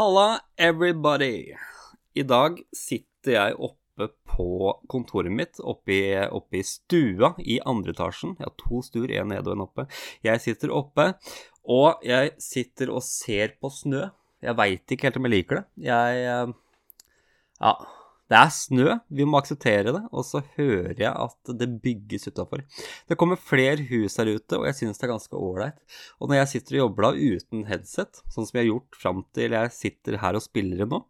Halla, everybody! I dag sitter jeg oppe på kontoret mitt, oppe i, oppe i stua i andre etasjen. Jeg har to stuer, en nede og en oppe. Jeg sitter oppe, og jeg sitter og ser på snø. Jeg veit ikke helt om jeg liker det. Jeg eh, Ja. Det er snø, vi må akseptere det, og så hører jeg at det bygges utafor. Det kommer flere hus her ute, og jeg syns det er ganske ålreit. Og når jeg sitter og jobber da uten headset, sånn som jeg har gjort fram til jeg sitter her og spiller nå,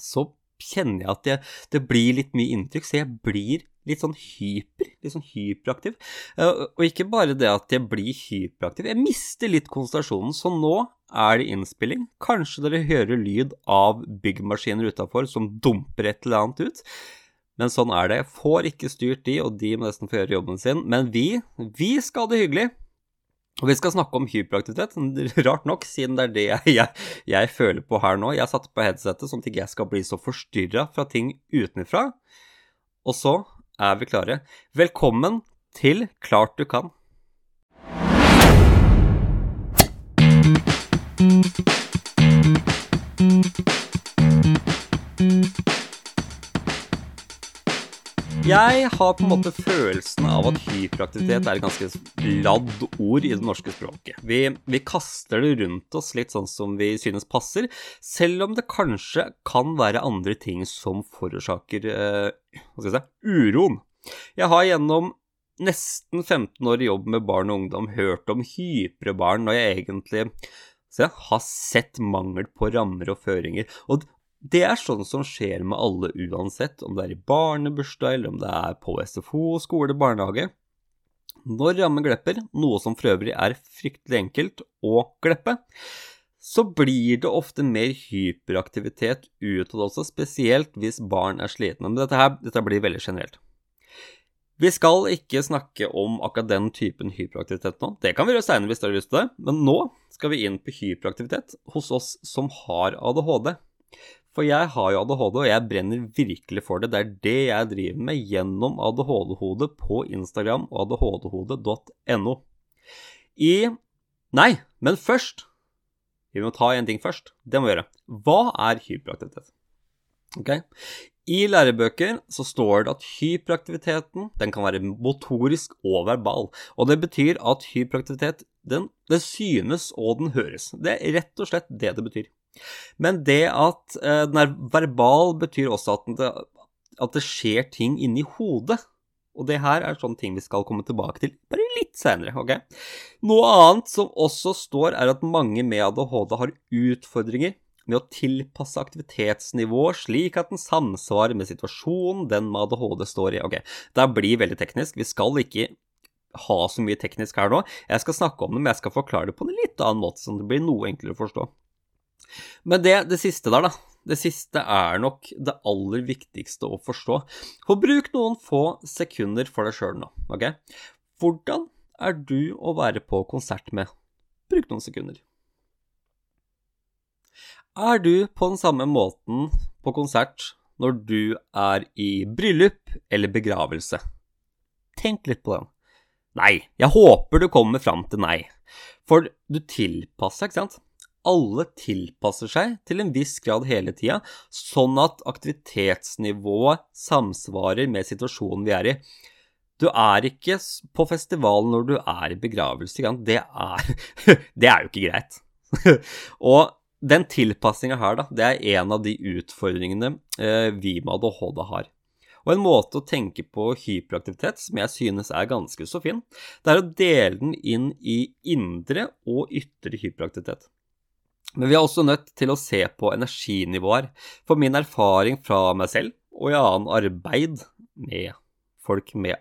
så kjenner jeg at jeg, det blir litt mye inntrykk, så jeg blir litt sånn hyper, litt sånn hyperaktiv. Eh, Og ikke bare det at jeg blir hyperaktiv, jeg mister litt konsentrasjonen, så nå er det innspilling. Kanskje dere hører lyd av byggmaskiner utafor som dumper et eller annet ut. Men sånn er det. Jeg får ikke styrt de, og de må nesten få gjøre jobben sin. Men vi, vi skal ha det hyggelig. Og vi skal snakke om hyperaktivitet, rart nok, siden det er det jeg, jeg, jeg føler på her nå. Jeg satte på headsetet sånn at ikke jeg skal bli så forstyrra fra ting utenfra. Og så er vi klare. Velkommen til Klart du kan. Jeg har på en måte følelsen av at hyperaktivitet er et ganske ladd ord i det norske språket. Vi, vi, kaster det rundt oss litt sånn som vi synes passer, selv om det kanskje kan være andre ting som forårsaker eh, hva skal jeg si, uroen. Jeg har gjennom nesten 15 år i jobb med barn og ungdom hørt om hypre barn når jeg egentlig jeg, har sett mangel på rammer og føringer. Og det er sånn som skjer med alle uansett, om det er i barnebursdag, eller om det er på SFO, skole, barnehage. Når rammen glepper, noe som for øvrig er fryktelig enkelt å gleppe, så blir det ofte mer hyperaktivitet utad også, spesielt hvis barn er slitne. Men dette, her, dette blir veldig generelt. Vi skal ikke snakke om akkurat den typen hyperaktivitet nå. Det kan vi gjøre seinere hvis dere har lyst til det, men nå skal vi inn på hyperaktivitet hos oss som har ADHD. For jeg har jo ADHD, og jeg brenner virkelig for det. Det er det jeg driver med gjennom ADHD-hodet på Instagram og adhdhode.no. I Nei, men først Vi må ta en ting først. Det må vi gjøre. Hva er hyperaktivitet? Ok? I lærebøker så står det at hyperaktiviteten den kan være motorisk og verbal. Og det betyr at hyperaktivitet den, den synes og den høres. Det er rett og slett det det betyr. Men det at eh, den er verbal, betyr også at det, at det skjer ting inni hodet. Og det her er sånne ting vi skal komme tilbake til bare litt senere. ok? Noe annet som også står, er at mange med ADHD har utfordringer med å tilpasse aktivitetsnivået slik at den samsvarer med situasjonen den med ADHD står i. Ok, Det blir veldig teknisk. Vi skal ikke ha så mye teknisk her nå. Jeg skal snakke om det, men jeg skal forklare det på en litt annen måte, sånn at det blir noe enklere å forstå. Men det, det siste der, da. Det siste er nok det aller viktigste å forstå. For bruk noen få sekunder for deg sjøl nå, ok? Hvordan er du å være på konsert med? Bruk noen sekunder. Er du på den samme måten på konsert når du er i bryllup eller begravelse? Tenk litt på den. Nei, jeg håper du kommer fram til nei. For du tilpasser, ikke sant? Alle tilpasser seg til en viss grad hele tida, sånn at aktivitetsnivået samsvarer med situasjonen vi er i. Du er ikke på festival når du er i begravelse. Det er, det er jo ikke greit. Og den tilpassinga her, da, det er en av de utfordringene eh, vi med ADHD har. Og en måte å tenke på hyperaktivitet som jeg synes er ganske så fin, det er å dele den inn i indre og ytre hyperaktivitet. Men vi er også nødt til å se på energinivåer. For min erfaring fra meg selv og i annen arbeid med folk med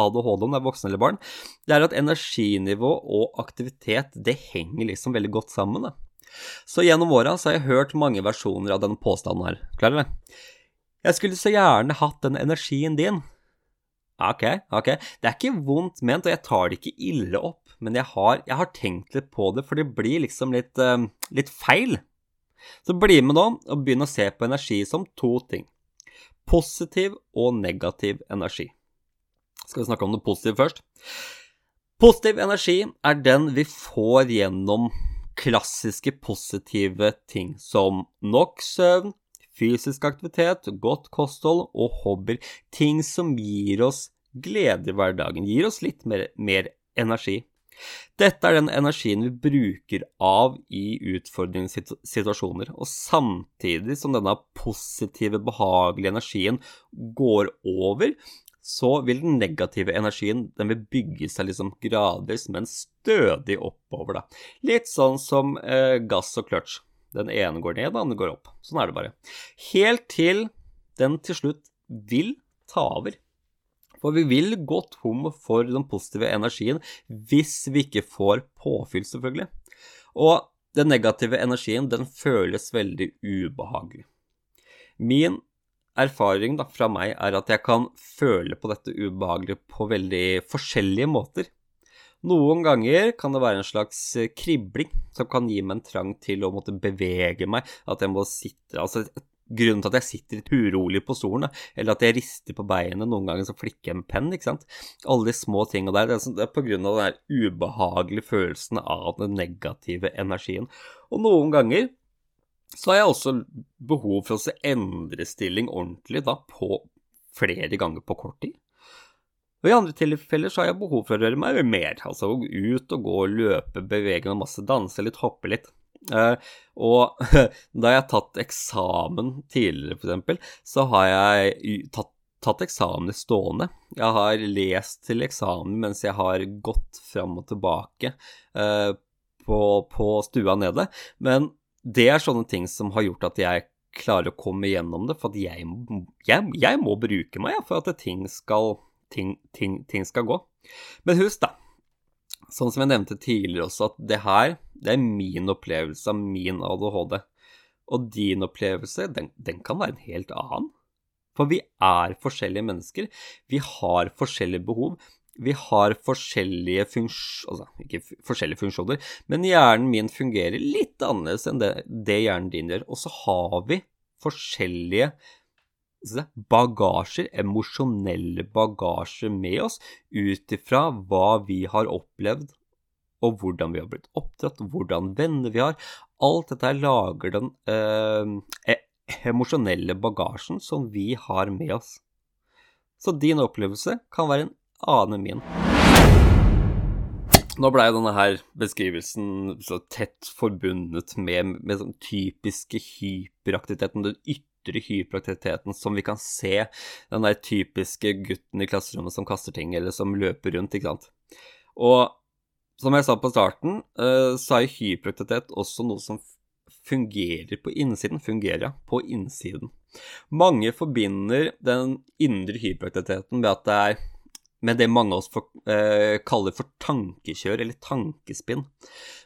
ADHD, om det er voksne eller barn, det er at energinivå og aktivitet det henger liksom veldig godt sammen. Da. Så gjennom åra har jeg hørt mange versjoner av denne påstanden her. Klarer du det? Jeg skulle så gjerne hatt den energien din. Ok, ok. Det er ikke vondt ment, og jeg tar det ikke ille opp men jeg har, jeg har, tenkt litt på det, for det blir liksom litt, uh, litt feil. Så bli med nå og begynn å se på energi som to ting. Positiv og negativ energi. Skal vi snakke om det positive først? Positiv energi er den vi får gjennom klassiske positive ting som nok søvn, fysisk aktivitet, godt kosthold og hobbyer. Ting som gir oss glede i hverdagen, gir oss litt mer, mer energi. Dette er den energien vi bruker av i utfordrende situasjoner, og samtidig som denne positive, behagelige energien går over, så vil den negative energien den vil bygge seg liksom gradvis, men stødig oppover. da. Litt sånn som eh, gass og clutch. Den ene går ned, den andre går opp. Sånn er det bare. Helt til den til slutt vil ta over. For vi vil gå tom for den positive energien hvis vi ikke får påfyll, selvfølgelig. Og den negative energien, den føles veldig ubehagelig. Min erfaring da, fra meg er at jeg kan føle på dette ubehagelige på veldig forskjellige måter. Noen ganger kan det være en slags kribling som kan gi meg en trang til å måtte bevege meg, at jeg må sitte Altså et grunnen til at jeg sitter litt urolig på stolen, eller at jeg rister på beinet, noen ganger så flikker jeg med penn, ikke sant. Alle de små tingene der. Det er, sånn, på grunn av den der ubehagelige følelsen av den negative energien. Og noen ganger så har jeg også behov for å endre stilling ordentlig da, på flere ganger på kort tid. Og I andre tilfeller så har jeg behov for å røre meg mer, altså ut og gå og løpe, bevege meg masse, danse litt, hoppe litt. Uh, og da jeg har tatt eksamen tidligere, f.eks., så har jeg tatt, tatt eksamen i stående. Jeg har lest til eksamen mens jeg har gått fram og tilbake uh, på, på, stua nede. Men det er sånne ting som har gjort at jeg klarer å komme gjennom det, for at jeg, jeg, jeg må bruke meg for at ting skal, ting, ting, ting skal gå. Men husk, da sånn som jeg nevnte tidligere også, at det her det er min opplevelse av min ADHD. Og din opplevelse, den, den kan være en helt annen. For vi er forskjellige mennesker. Vi har forskjellige behov. Vi har forskjellige funksjoner Altså ikke forskjellige funksjoner, men hjernen min fungerer litt annerledes enn det, det hjernen din gjør. Og så har vi forskjellige bagasjer, emosjonelle bagasjer med oss ut ifra hva vi har opplevd, og hvordan vi har blitt oppdratt, hvordan venner vi har. Alt dette lager den eh, e-, emosjonelle bagasjen som vi har med oss. Så din opplevelse kan være en annen enn min. Nå blei denne her beskrivelsen så tett forbundet med, med sånn typiske hyperaktiviteten, den ytre hyperaktiviteten som vi kan se den der typiske gutten i klasserommet som kaster ting, eller som løper rundt, ikke sant. Og som jeg sa på starten, eh, så er hyperaktivitet også noe som fungerer på innsiden. Fungerer, ja, på innsiden. Mange forbinder den indre hyperaktiviteten med at det er med det mange av oss for, eh, kaller for tankekjør, eller tankespinn.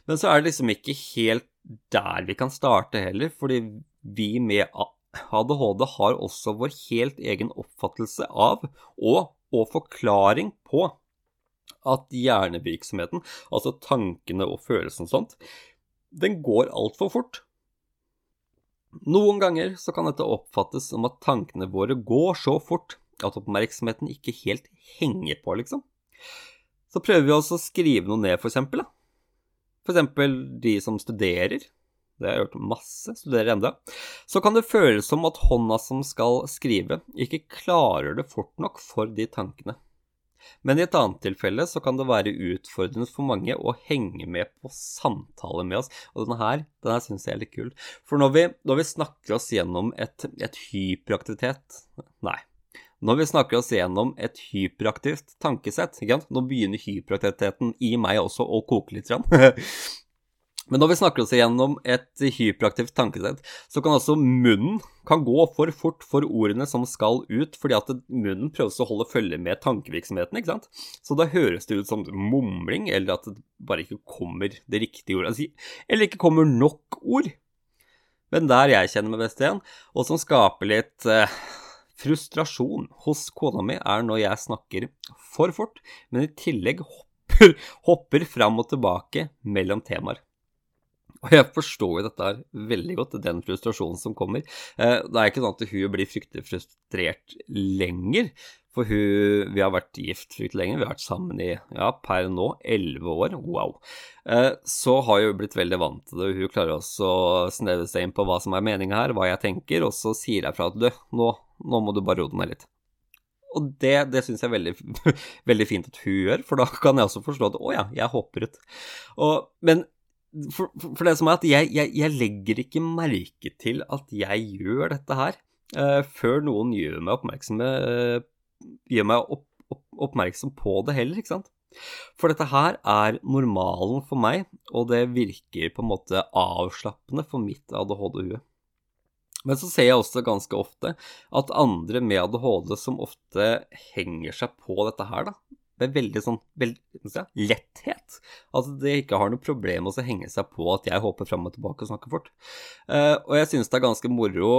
Men så er det liksom ikke helt der vi kan starte heller, fordi vi med ADHD har også vår helt egen oppfattelse av og, og forklaring på at hjernevirksomheten, altså tankene og følelsene og sånt, den går altfor fort. Noen ganger så kan dette oppfattes som at tankene våre går så fort at oppmerksomheten ikke helt henger på, liksom. Så prøver vi også å skrive noe ned, for eksempel. For eksempel de som studerer det har jeg gjort masse, studerer enda, så kan det føles som at hånda som skal skrive, ikke klarer det fort nok for de tankene. Men i et annet tilfelle så kan det være utfordrende for mange å henge med på samtaler med oss. Og denne her, denne syns jeg er litt kul. For når vi, når vi snakker oss gjennom et, et hyperaktivitet Nei. Når vi snakker oss gjennom et hyperaktivt tankesett Nå begynner hyperaktiviteten i meg også å koke litt. Men når vi snakker oss igjennom et hyperaktivt tankesett, så kan også munnen kan gå for fort for ordene som skal ut, fordi at munnen prøves å holde følge med tankevirksomheten, ikke sant? Så da høres det ut som mumling, eller at det bare ikke kommer det riktige ordet. Altså, eller ikke kommer nok ord. Men der jeg kjenner meg best igjen, og som skaper litt eh, frustrasjon hos kona mi, er når jeg snakker for fort, men i tillegg hopper, hopper fram og tilbake mellom temaer. Og jeg forstår jo dette her veldig godt, den frustrasjonen som kommer. Eh, det er ikke sånn at hun blir fryktelig frustrert lenger, For hun Vi har vært gift fryktelig lenge. Vi har vært sammen i, ja, per nå, elleve år. Wow. Eh, så har hun blitt veldig vant til det. Hun klarer også å sneve seg inn på hva som er meninga her, hva jeg tenker, og så sier jeg fra at du, nå, nå må du bare roe ned litt. Og det, det syns jeg er veldig, veldig, fint at hun gjør, for da kan jeg også forstå at å ja, jeg hopper ut. Og, men for, for, det som er at jeg, jeg, jeg, legger ikke merke til at jeg gjør dette her, uh, før noen gjør meg uh, gjør meg opp, opp, oppmerksom på det heller, ikke sant. For dette her er normalen for meg, og det virker på en måte avslappende for mitt ADHD-hue. Men så ser jeg også ganske ofte at andre med ADHD som ofte henger seg på dette her, da, med veldig sånn veldig, si, letthet. At det ikke har noe problem å henge seg på at jeg håper fram og tilbake og snakker fort. Uh, og jeg synes det er ganske moro,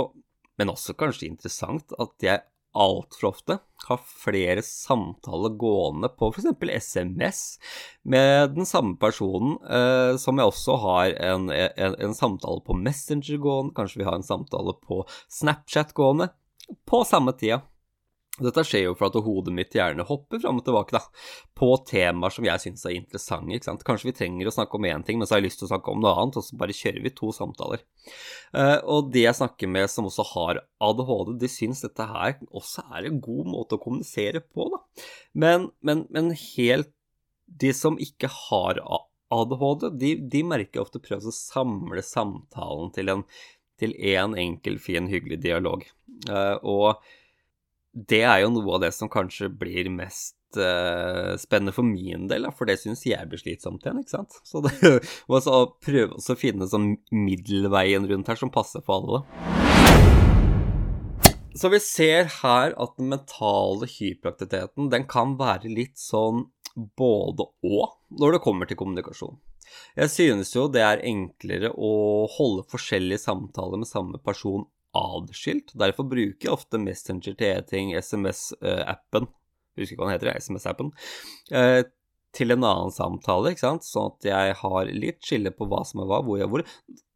men også kanskje interessant, at jeg altfor ofte har flere samtaler gående på f.eks. SMS med den samme personen, uh, som jeg også har en, en, en samtale på Messenger gående, kanskje vi har en samtale på Snapchat gående, på samme tida. Dette skjer jo for at hodet mitt gjerne hopper fram og tilbake da, på temaer som jeg syns er interessante. ikke sant? Kanskje vi trenger å snakke om én ting, men så har jeg lyst til å snakke om noe annet, og så bare kjører vi to samtaler. Uh, og de jeg snakker med som også har ADHD, de syns dette her også er en god måte å kommunisere på, da. Men, men, men helt De som ikke har ADHD, de, de merker ofte prøver å samle samtalen til en til én enkel, fin, hyggelig dialog. Uh, og det er jo noe av det som kanskje blir mest uh, spennende for min del, for det syns jeg blir slitsomt igjen, ikke sant. Så det må så prøve å finne sånn middelveien rundt her som passer for alle. Så vi ser her at den mentale hyperaktiviteten den kan være litt sånn både og når det kommer til kommunikasjon. Jeg synes jo det er enklere å holde forskjellige samtaler med samme person adskilt. Derfor bruker jeg ofte Messenger til e-ting, SMS-appen, husker ikke hva den heter, SMS-appen, eh, til en annen samtale, ikke sant, sånn at jeg har litt skille på hva som er hva, hvor jeg hvor.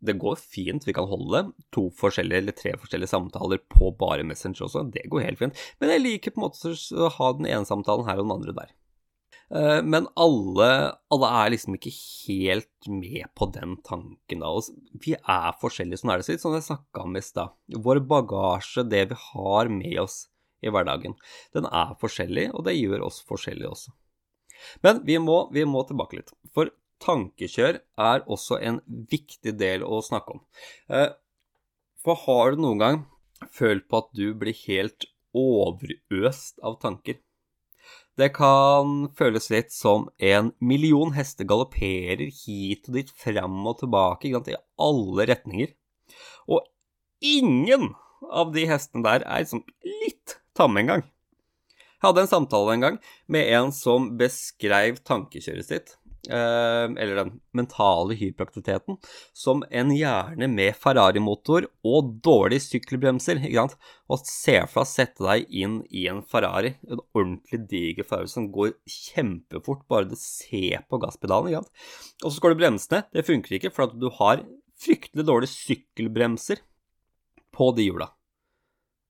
Det går fint, vi kan holde to forskjellige eller tre forskjellige samtaler på bare Messenger også, det går helt fint, men jeg liker på en måte å ha den ene samtalen her og den andre der. Eh, men alle, alle, er liksom ikke helt med på den tanken. av oss. Vi er forskjellige, sånn er det sitt, som jeg snakka om i stad. Vår bagasje, det vi har med oss i hverdagen, den er forskjellig, og det gjør oss forskjellige også. Men vi må, vi må tilbake litt. For tankekjør er også en viktig del å snakke om. Eh, for har du noen gang følt på at du blir helt overøst av tanker? Det kan føles litt som en million hester galopperer hit og dit, fram og tilbake, i alle retninger. Og ingen av de hestene der er liksom litt tamme engang. Jeg hadde en samtale en gang med en som beskrev tankekjøret sitt eller den mentale hyperaktiviteten, som en hjerne med Ferrari-motor og dårlige sykkelbremser. ikke sant? Og se for deg å sette deg inn i en Ferrari, en ordentlig diger Ferrari som går kjempefort, bare du ser på gasspedalen. ikke sant? Og så skal du bremse ned. Det funker ikke, for at du har fryktelig dårlige sykkelbremser på de hjula.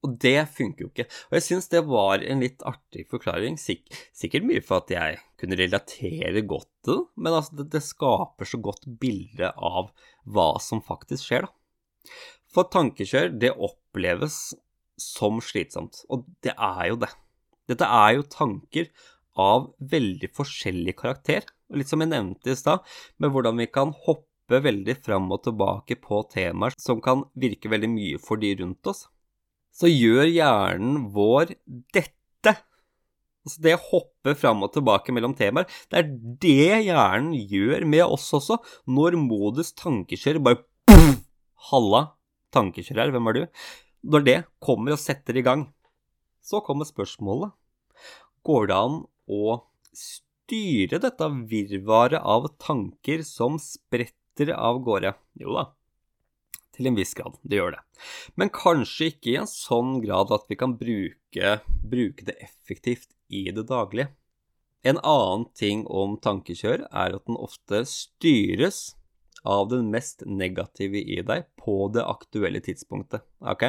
Og det funker jo ikke. Og jeg syns det var en litt artig forklaring. Sik sikkert mye for at jeg kunne relatere godt til det, men altså det, det, skaper så godt bilde av hva som faktisk skjer, da. For tankekjør, det oppleves som slitsomt, og det er jo det. Dette er jo tanker av veldig forskjellig karakter. Og litt som jeg nevnte i stad, med hvordan vi kan hoppe veldig fram og tilbake på temaer som kan virke veldig mye for de rundt oss så gjør hjernen vår dette. Altså det å hoppe fram og tilbake mellom temaer, det er det hjernen gjør med oss også, når modus tankekjør bare puff, Halla, tankekjør her, hvem er du? Når det kommer og setter i gang, så kommer spørsmålet. Går det an å styre dette virvaret av tanker som spretter av gårde? Jo da, til en viss grad, det gjør det. Men kanskje ikke i en sånn grad at vi kan bruke, bruke det effektivt i det daglige. En annen ting om tankekjør er at den ofte styres av den mest negative i deg på det aktuelle tidspunktet. Ok?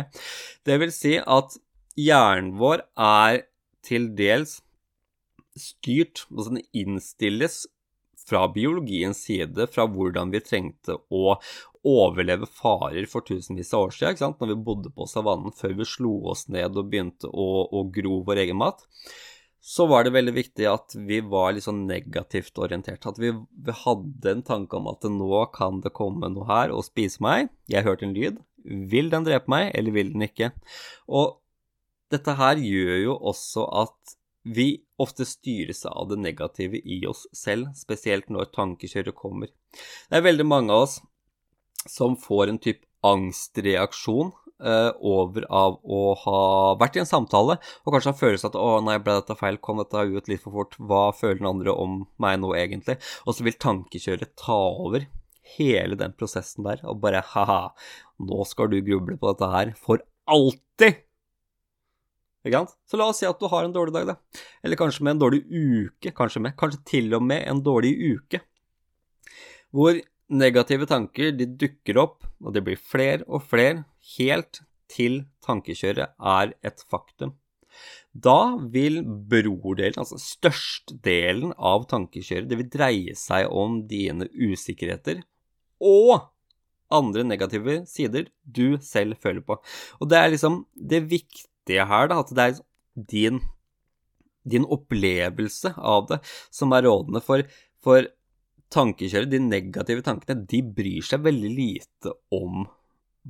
Det vil si at hjernen vår er til dels styrt, altså den innstilles fra biologiens side, fra hvordan vi trengte å overleve farer for tusenvis av år siden, ikke sant? når vi bodde på savannen før vi slo oss ned og begynte å, å gro vår egen mat, så var det veldig viktig at vi var litt sånn negativt orientert. At vi, vi hadde en tanke om at nå kan det komme noe her og spise meg. Jeg hørte en lyd. Vil den drepe meg, eller vil den ikke? Og dette her gjør jo også at vi ofte styres av det negative i oss selv, spesielt når tankekjøret kommer. Det er veldig mange av oss som får en type angstreaksjon eh, over av å ha vært i en samtale og kanskje har følelsen at 'Å nei, ble dette feil? Kom dette ut litt for fort? Hva føler den andre om meg nå, egentlig?' Og så vil tankekjøret ta over hele den prosessen der og bare 'Ha-ha, nå skal du gruble på dette her for alltid'. Så la oss si at du har en dårlig dag, da. Eller kanskje med en dårlig uke. Kanskje med, kanskje til og med en dårlig uke. Hvor Negative tanker de dukker opp, og det blir flere og flere, helt til tankekjøret er et faktum. Da vil brodelen, altså størstedelen av tankekjøret, det vil dreie seg om dine usikkerheter og andre negative sider du selv føler på. Og det er liksom det viktige her, da, at det er din, din opplevelse av det som er rådende for, for tankekjøret, de negative tankene, de bryr seg veldig lite om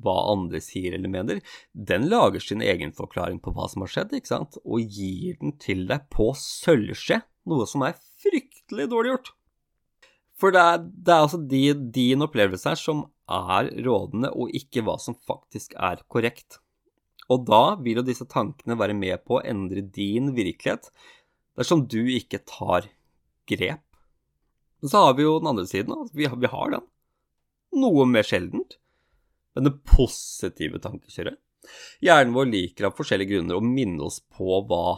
hva andre sier eller mener. Den lager sin egen forklaring på hva som har skjedd, ikke sant, og gir den til deg på sølvskje, noe som er fryktelig dårlig gjort. For det er, det er altså de, din opplevelse her som er rådende, og ikke hva som faktisk er korrekt. Og da vil jo disse tankene være med på å endre din virkelighet dersom du ikke tar grep men så har vi jo den andre siden. Altså, vi, vi har den. Noe mer sjeldent. Men det positive tankekjøret. Hjernen vår liker av forskjellige grunner å minne oss på hva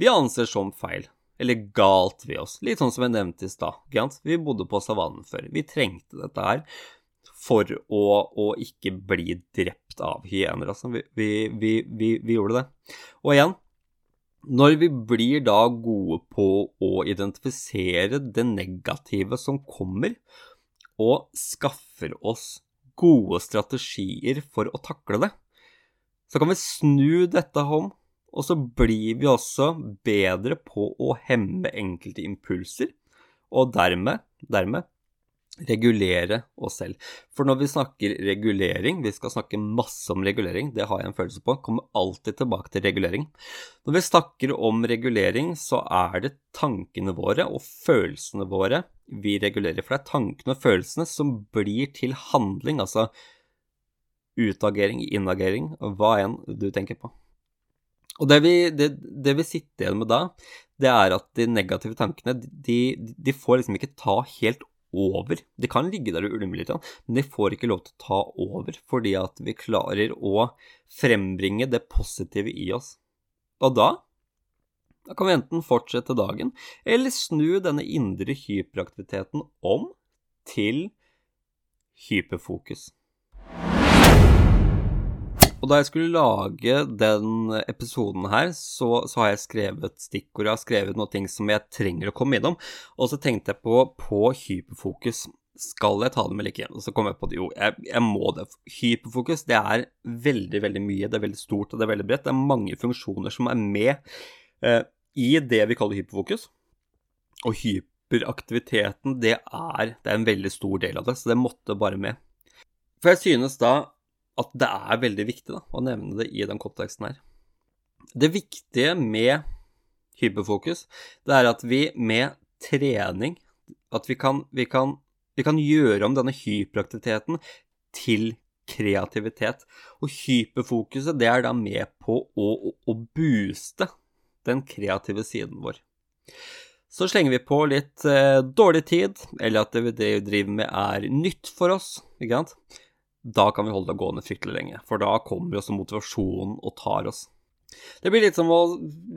vi anser som feil, eller galt ved oss. Litt sånn som jeg nevnte i stad. Vi bodde på savannen før. Vi trengte dette her for å, å ikke bli drept av hyener. Altså, vi, vi, vi, vi gjorde det. Og igjen, når vi blir da gode på å identifisere det negative som kommer, og skaffer oss gode strategier for å takle det, så kan vi snu dette om, og så blir vi også bedre på å hemme enkelte impulser, og dermed, dermed regulere oss selv. For når vi snakker regulering, vi skal snakke masse om regulering, det har jeg en følelse på, kommer alltid tilbake til regulering. Når vi snakker om regulering, så er det tankene våre og følelsene våre vi regulerer. For det er tankene og følelsene som blir til handling, altså utagering, inagering, hva enn du tenker på. Og det vi, det, det vi sitter igjen med da, det er at de negative tankene, de, de får liksom ikke ta helt over. De kan ligge der og ulme litt, men de får ikke lov til å ta over fordi at vi klarer å frembringe det positive i oss. Og da da kan vi enten fortsette dagen, eller snu denne indre hyperaktiviteten om til hyperfokus. Og da jeg skulle lage den episoden her, så, så har jeg skrevet stikkord. Jeg har skrevet noen ting som jeg trenger å komme innom. Og så tenkte jeg på, på hyperfokus. Skal jeg ta det med eller ikke? Og så kom jeg på at jo, jeg, jeg, må det. Hyperfokus det er veldig, veldig mye. Det er veldig stort og det er veldig bredt. Det er mange funksjoner som er med eh, i det vi kaller hyperfokus. Og hyperaktiviteten, det er, det er en veldig stor del av det, så det måtte bare med. For jeg synes da at det er veldig viktig da, å nevne det i den konteksten her. Det viktige med hyperfokus, det er at vi med trening At vi kan, vi kan, vi kan gjøre om denne hyperaktiviteten til kreativitet. Og hyperfokuset, det er da med på å, å, å booste den kreative siden vår. Så slenger vi på litt eh, dårlig tid, eller at det vi driver med er nytt for oss, ikke sant da kan vi holde det gående fryktelig lenge. For da kommer også motivasjonen og tar oss. Det blir litt som å,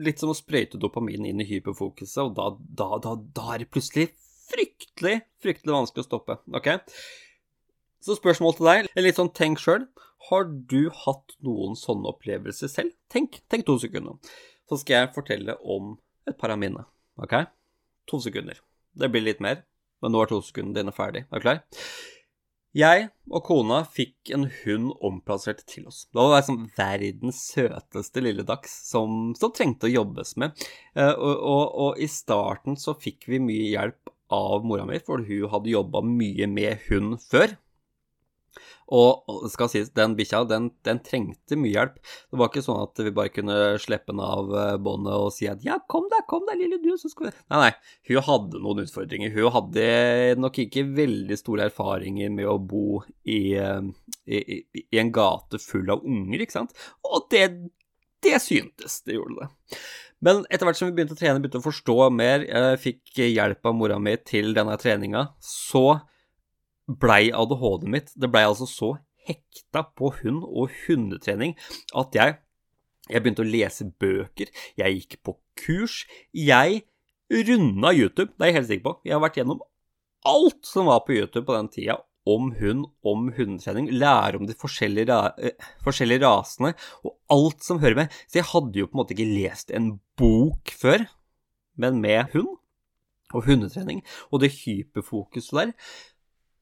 litt som å sprøyte dopamin inn i hyperfokuset, og da, da, da, da, er det plutselig fryktelig, fryktelig vanskelig å stoppe. Ok? Så spørsmål til deg, litt sånn tenk sjøl. Har du hatt noen sånne opplevelser selv? Tenk, tenk to sekunder. så skal jeg fortelle om et par av mine. Ok? To sekunder. Det blir litt mer, men nå er to sekundene dine ferdig. Er du klar? Jeg og kona fikk en hund omplassert til oss. Det var liksom verdens søteste lille dachs som, som, trengte å jobbes med. Uh, og, og, og, i starten så fikk vi mye hjelp av mora mi, for hun hadde jobba mye med hund før. Og det skal sies, den bikkja, den, den, trengte mye hjelp. Det var ikke sånn at vi bare kunne slippe den av eh, båndet og si at 'ja, kom deg, kom deg, lille du', så skal vi Nei, nei. Hun hadde noen utfordringer. Hun hadde nok ikke veldig store erfaringer med å bo i, i, i, i en gate full av unger, ikke sant. Og det, det syntes. Det gjorde det. Men etter hvert som vi begynte å trene, begynte å forstå mer, jeg fikk hjelp av mora mi til denne treninga, så blei ADHD-et mitt Det blei altså så hekta på hund og hundetrening at jeg, jeg begynte å lese bøker, jeg gikk på kurs. Jeg runda YouTube, det er jeg helt sikker på. Jeg har vært gjennom alt som var på YouTube på den tida om hund, om hundetrening, lære om de forskjellige, ra eh, forskjellige, rasene og alt som hører med. Så jeg hadde jo på en måte ikke lest en bok før, men med hund og hundetrening og det hyperfokuset der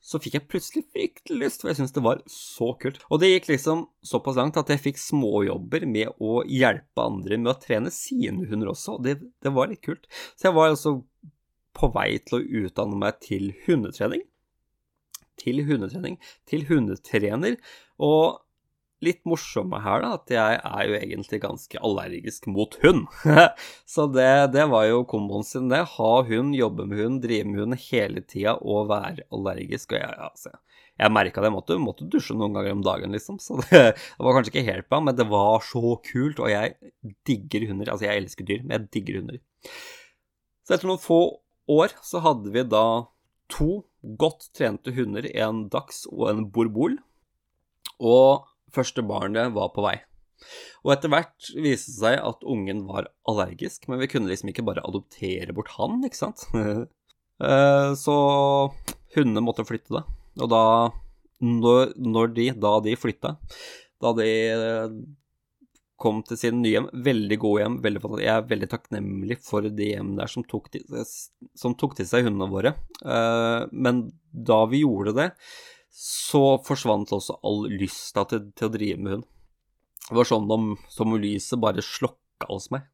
så fikk jeg plutselig fryktelig lyst, for jeg syntes det var så kult. Og det gikk liksom såpass langt at jeg fikk småjobber med å hjelpe andre med å trene sine hunder også, og det, det var litt kult. Så jeg var altså på vei til å utdanne meg til hundetrening. Til hundetrening, til hundetrener. Og litt morsomme her, da, at jeg er jo egentlig ganske allergisk mot hund. så det, det, var jo komboen sin, det. Ha hund, jobbe med hund, drive med hund hele tida og være allergisk. Og jeg, altså, jeg merka det. Jeg måtte, måtte, dusje noen ganger om dagen, liksom. Så det, det var kanskje ikke helt bra, men det var så kult. Og jeg digger hunder. Altså, jeg elsker dyr, men jeg digger hunder. Så etter noen få år så hadde vi da to godt trente hunder, en dachs og en borbol. Og Første barnet var på vei. Og etter hvert viste det seg at ungen var allergisk, men vi kunne liksom ikke bare adoptere bort han, ikke sant? Eh, så hundene måtte flytte da. Og da, når de, da de flytta, da de eh, kom til sine nye hjem, veldig gode hjem, veldig Jeg er veldig takknemlig for de hjemmene der som tok, som tok til seg hundene våre. Eh, men da vi gjorde det, så forsvant også all lysta til, til, å drive med hund. Det var sånn om, som om lyset bare slokka hos meg.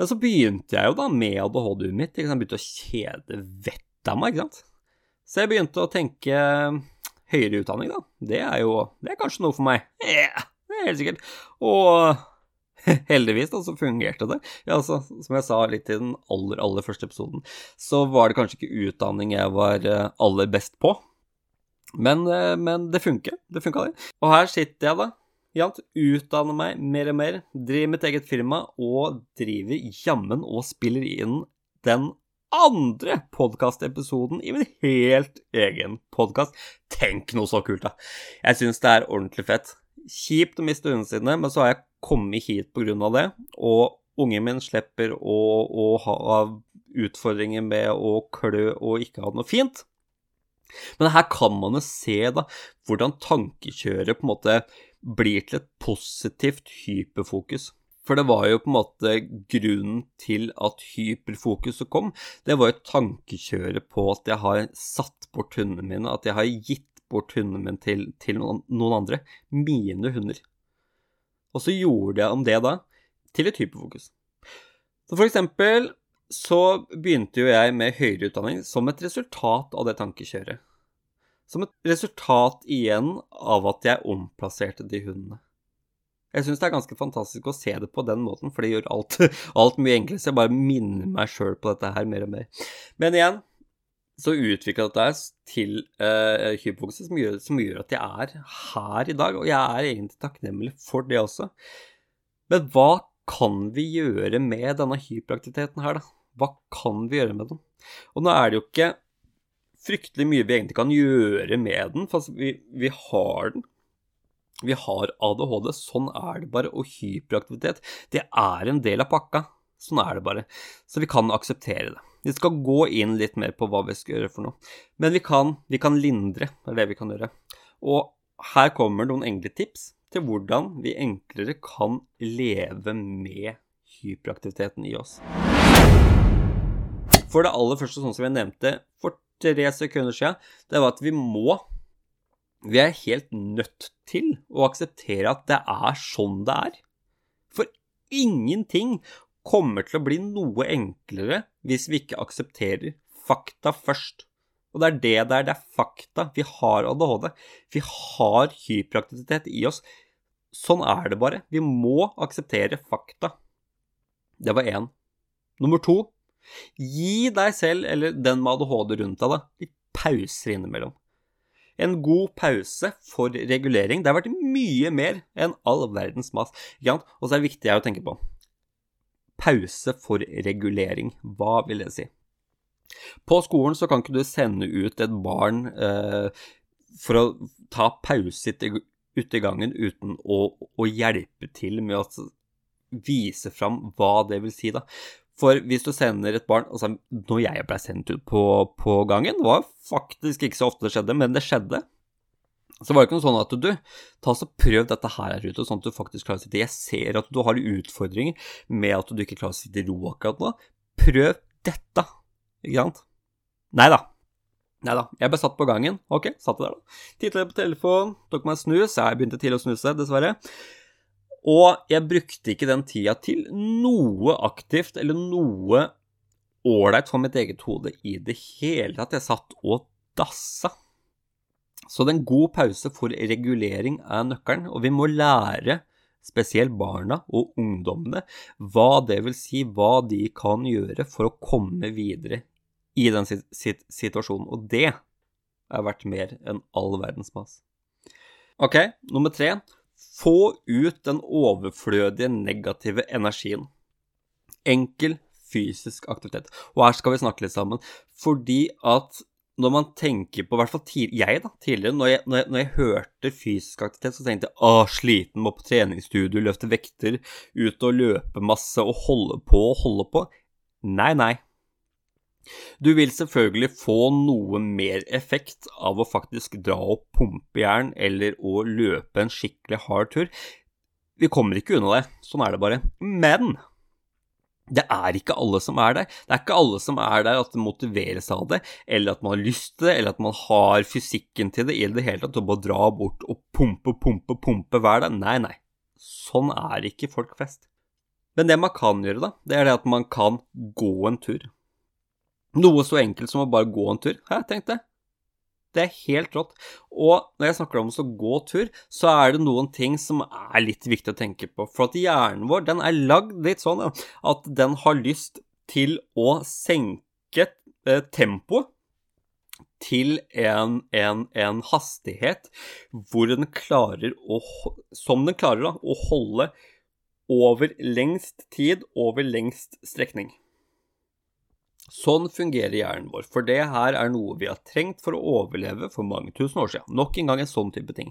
Men så begynte jeg jo da med ADHD-et mitt. Jeg begynte å kjede vettet av meg, ikke sant. Så jeg begynte å tenke høyere utdanning, da. Det er jo Det er kanskje noe for meg. Ja, det er helt sikkert. Og heldigvis da, så fungerte det. Ja, altså, som jeg sa litt i den aller, aller første episoden, så var det kanskje ikke utdanning jeg var eh, aller best på. Men, eh, men det funker. Det funka, det. Og her sitter jeg, da. Jant, utdanner meg mer og mer, driver mitt eget firma og driver jammen og spiller inn den andre podkastepisoden i min helt egen podkast. Tenk noe så kult, da. Jeg syns det er ordentlig fett. Kjipt å miste hundene sine, men så har jeg kommet hit på grunn av det. Og ungen min slipper å, å ha utfordringer med å klø og ikke ha noe fint. Men her kan man jo se da hvordan tankekjøret på en måte blir til et positivt hyperfokus. For det var jo på en måte grunnen til at hyperfokuset kom. Det var jo tankekjøret på at jeg har satt bort hundene mine, at jeg har gitt bort hundene mine til, til noen, andre. Mine hunder. Og så gjorde jeg om det da til et hyperfokus. Så for eksempel så begynte jo jeg med høyere utdanning som et resultat av det tankekjøret. Som et resultat igjen av at jeg omplasserte de hundene. Jeg syns det er ganske fantastisk å se det på den måten, for det gjør alt, alt mye enklere. Så jeg bare minner meg sjøl på dette her mer og mer. Men igjen så utvikla dette til uh, hypokse, som, som gjør at jeg er her i dag. Og jeg er egentlig takknemlig for det også. Men hva kan vi gjøre med denne hyperaktiviteten her, da? Hva kan vi gjøre med den? Og nå er det jo ikke fryktelig mye vi egentlig kan gjøre med den, for vi, vi har den. Vi har ADHD, sånn er det bare. Og hyperaktivitet, det er en del av pakka. Sånn er det bare. Så vi kan akseptere det. Vi skal gå inn litt mer på hva vi skal gjøre for noe. Men vi kan, vi kan lindre, det er det vi kan gjøre. Og her kommer noen enkle tips til hvordan vi enklere kan leve med hyperaktiviteten i oss. For det aller første, sånn som jeg nevnte for tre sekunder siden, det var at vi må Vi er helt nødt til å akseptere at det er sånn det er. For ingenting kommer til å bli noe enklere hvis vi ikke aksepterer fakta først. Og det er det der, det er fakta. Vi har ADHD. Vi har hyperaktivitet i oss. Sånn er det bare. Vi må akseptere fakta. Det var én. Nummer to Gi deg selv, eller den med ADHD rundt deg, da, litt pauser innimellom. En god pause for regulering. Det har vært mye mer enn all verdens mas. Og så er det viktig å tenke på pause for regulering. Hva vil det si? På skolen så kan ikke du sende ut et barn eh, for å ta pause ute i gangen uten å, å hjelpe til med å vise fram hva det vil si, da. For hvis du sender et barn altså Når jeg ble sendt ut på, på gangen, det var faktisk ikke så ofte det skjedde, men det skjedde. Så var det ikke noe sånn at du ta så prøv dette her her ute, sånn at du faktisk klarer å sitte Jeg ser at du har utfordringer med at du ikke klarer å sitte i ro akkurat nå. Prøv dette, ikke sant? Nei da. Nei da. Jeg ble satt på gangen. Ok, satt der, da. Tittet på telefonen, tok meg en snus. Jeg begynte tidlig å snuse, dessverre. Og jeg brukte ikke den tida til noe aktivt eller noe ålreit for mitt eget hode i det hele tatt. Jeg satt og dassa. Så det er en god pause for regulering er nøkkelen, og vi må lære spesielt barna og ungdommene hva det vil si, hva de kan gjøre for å komme videre i den situasjonen. Og det er verdt mer enn all verdens mas. Ok, nummer tre. Få ut den overflødige negative energien. Enkel fysisk aktivitet. Og her skal vi snakke litt sammen. Fordi at når man tenker på, i hvert fall jeg da, tidligere, når jeg, når, jeg, når jeg, hørte fysisk aktivitet, så tenkte jeg ah, sliten, må på treningsstudio, løfte vekter, ut og løpe masse og holde på og holde på. Nei, nei. Du vil selvfølgelig få noe mer effekt av å faktisk dra opp pumpejern eller å løpe en skikkelig hard tur. Vi kommer ikke unna det, sånn er det bare. Men det er ikke alle som er der. Det er ikke alle som er der at det motiveres av det, eller at man har lyst til det, eller at man har fysikken til det i det hele tatt, å bare dra bort og pumpe, pumpe, pumpe hver dag. Nei, nei. Sånn er ikke folk flest. Men det man kan gjøre, da, det er det at man kan gå en tur. Noe så enkelt som å bare gå en tur. Hæ, tenk det. Det er helt rått. Og når jeg snakker om å gå tur, så er det noen ting som er litt viktig å tenke på. For at hjernen vår, den er lagd litt sånn at den har lyst til å senke eh, tempoet til en, en, en, hastighet hvor den klarer å Som den klarer da, å holde over lengst tid, over lengst strekning. Sånn fungerer hjernen vår, for det her er noe vi har trengt for å overleve for mange tusen år siden. Nok en gang en sånn type ting.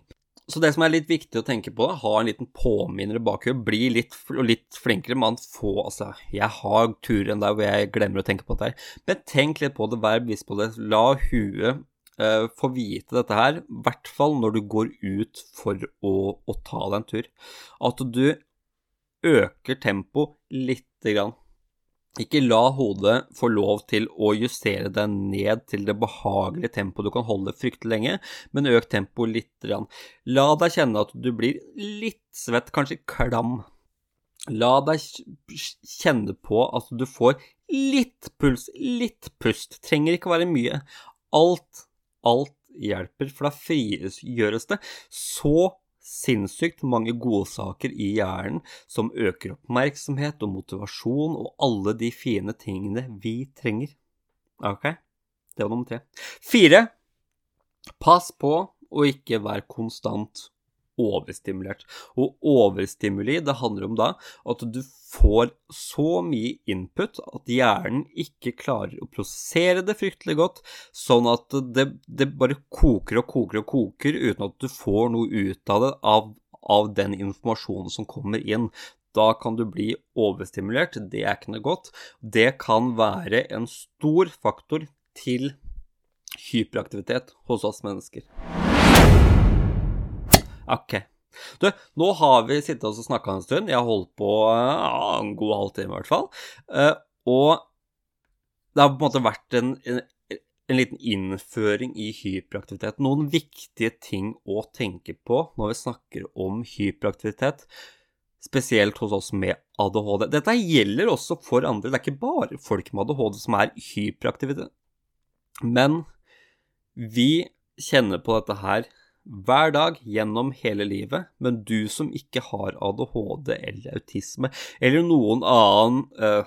Så det som er litt viktig å tenke på, ha en liten påminner i bakhuet, bli litt, litt flinkere Man får Altså, jeg har turer der hvor jeg glemmer å tenke på dette her, men tenk litt på det, vær bevisst på det. La huet uh, få vite dette her, i hvert fall når du går ut for å, å ta deg en tur. At du øker tempoet lite grann. Ikke la hodet få lov til å justere deg ned til det behagelige tempoet du kan holde fryktelig lenge, men øk tempoet litt. La deg kjenne at du blir litt svett, kanskje klam. La deg kjenne på at du får litt puls, litt pust. Trenger ikke være mye. Alt, alt hjelper, for da frigjøres det så sinnssykt mange godsaker i hjernen som øker oppmerksomhet og motivasjon og alle de fine tingene vi trenger. Ok, det var nummer tre. Fire. Pass på å ikke være konstant overstimulert. Og overstimuli, det handler om da at du får så mye input at hjernen ikke klarer å prosessere det fryktelig godt, sånn at det, det bare koker og koker og koker uten at du får noe ut av det av, av den informasjonen som kommer inn. Da kan du bli overstimulert, det er ikke noe godt. Det kan være en stor faktor til hyperaktivitet hos oss mennesker. Ok, Du, nå har vi sittet og snakka en stund. Jeg har holdt på ja, en god halvtime i hvert fall. Uh, og det har på en måte vært en, en, en, liten innføring i hyperaktivitet. Noen viktige ting å tenke på når vi snakker om hyperaktivitet, spesielt hos oss med ADHD. Dette gjelder også for andre. Det er ikke bare folk med ADHD som er hyperaktive. Men vi kjenner på dette her hver dag gjennom hele livet, men du som ikke har ADHD eller autisme eller noen annen uh,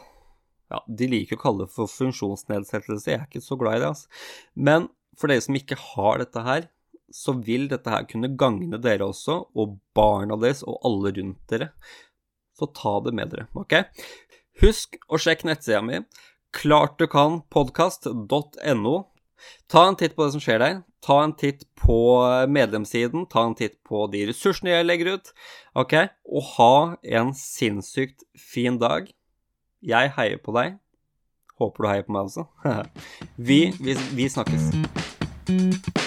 ja, De liker å kalle det for funksjonsnedsettelse, jeg er ikke så glad i det, altså. Men for dere som ikke har dette her, så vil dette her kunne gagne dere også, og barna deres og alle rundt dere. Så ta det med dere, OK? Husk å sjekke nettsida mi, klartdukanpodkast.no. Ta en titt på det som skjer der. Ta en titt på medlemssiden. Ta en titt på de ressursene jeg legger ut. Ok? Og ha en sinnssykt fin dag. Jeg heier på deg. Håper du heier på meg også. vi, vi, vi snakkes.